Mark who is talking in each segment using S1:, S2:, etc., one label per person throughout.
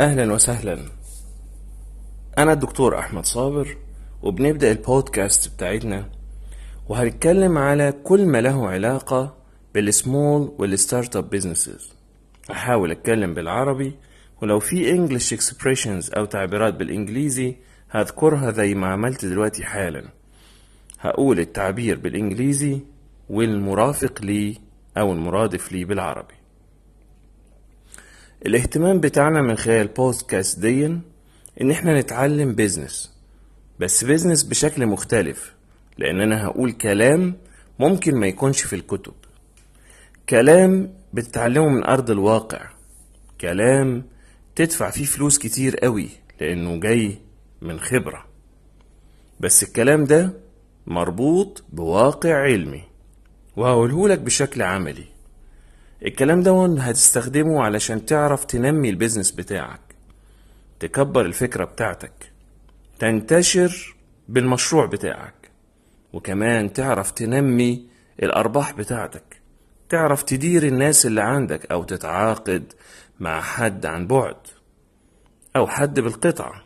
S1: أهلا وسهلا. أنا الدكتور أحمد صابر وبنبدأ البودكاست بتاعتنا. وهنتكلم على كل ما له علاقة بال small وال startup businesses هحاول أتكلم بالعربي ولو في English expressions أو تعبيرات بالإنجليزي هذكرها زي ما عملت دلوقتي حالا. هقول التعبير بالإنجليزي والمرافق لي أو المرادف لي بالعربي. الاهتمام بتاعنا من خلال البودكاست دي إن إحنا نتعلم business بس business بشكل مختلف لأن أنا هقول كلام ممكن ما يكونش في الكتب. كلام بتتعلمه من أرض الواقع. كلام تدفع فيه فلوس كتير قوي لأنه جاي من خبرة. بس الكلام ده مربوط بواقع علمي. وهقولهولك بشكل عملي. الكلام ده هتستخدمه علشان تعرف تنمي البيزنس بتاعك تكبر الفكرة بتاعتك تنتشر بالمشروع بتاعك وكمان تعرف تنمي الأرباح بتاعتك تعرف تدير الناس اللي عندك أو تتعاقد مع حد عن بعد أو حد بالقطعة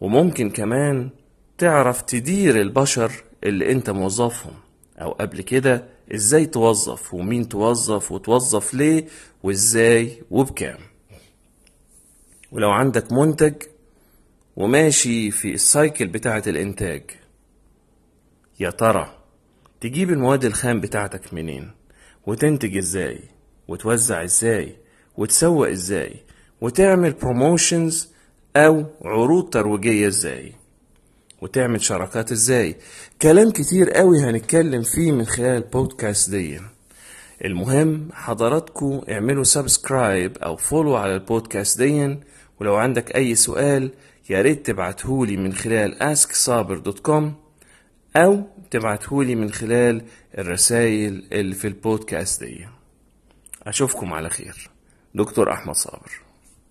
S1: وممكن كمان تعرف تدير البشر اللي أنت موظفهم أو قبل كده إزاي توظف ومين توظف وتوظف ليه وازاي وبكام. ولو عندك منتج وماشي في السايكل بتاعة الإنتاج يا ترى تجيب المواد الخام بتاعتك منين؟ وتنتج إزاي؟ وتوزع إزاي؟ وتسوق إزاي؟ وتعمل promotions أو عروض ترويجية إزاي؟ وتعمل شراكات إزاي. كلام كتير قوي هنتكلم فيه من خلال البودكاست دي. المهم حضراتكم اعملوا subscribe أو follow على البودكاست دي. ولو عندك أي سؤال يا ريت تبعتهولي من خلال asksaber.com أو تبعتهولي من خلال الرسائل اللي في البودكاست دي. أشوفكم على خير. دكتور أحمد صابر.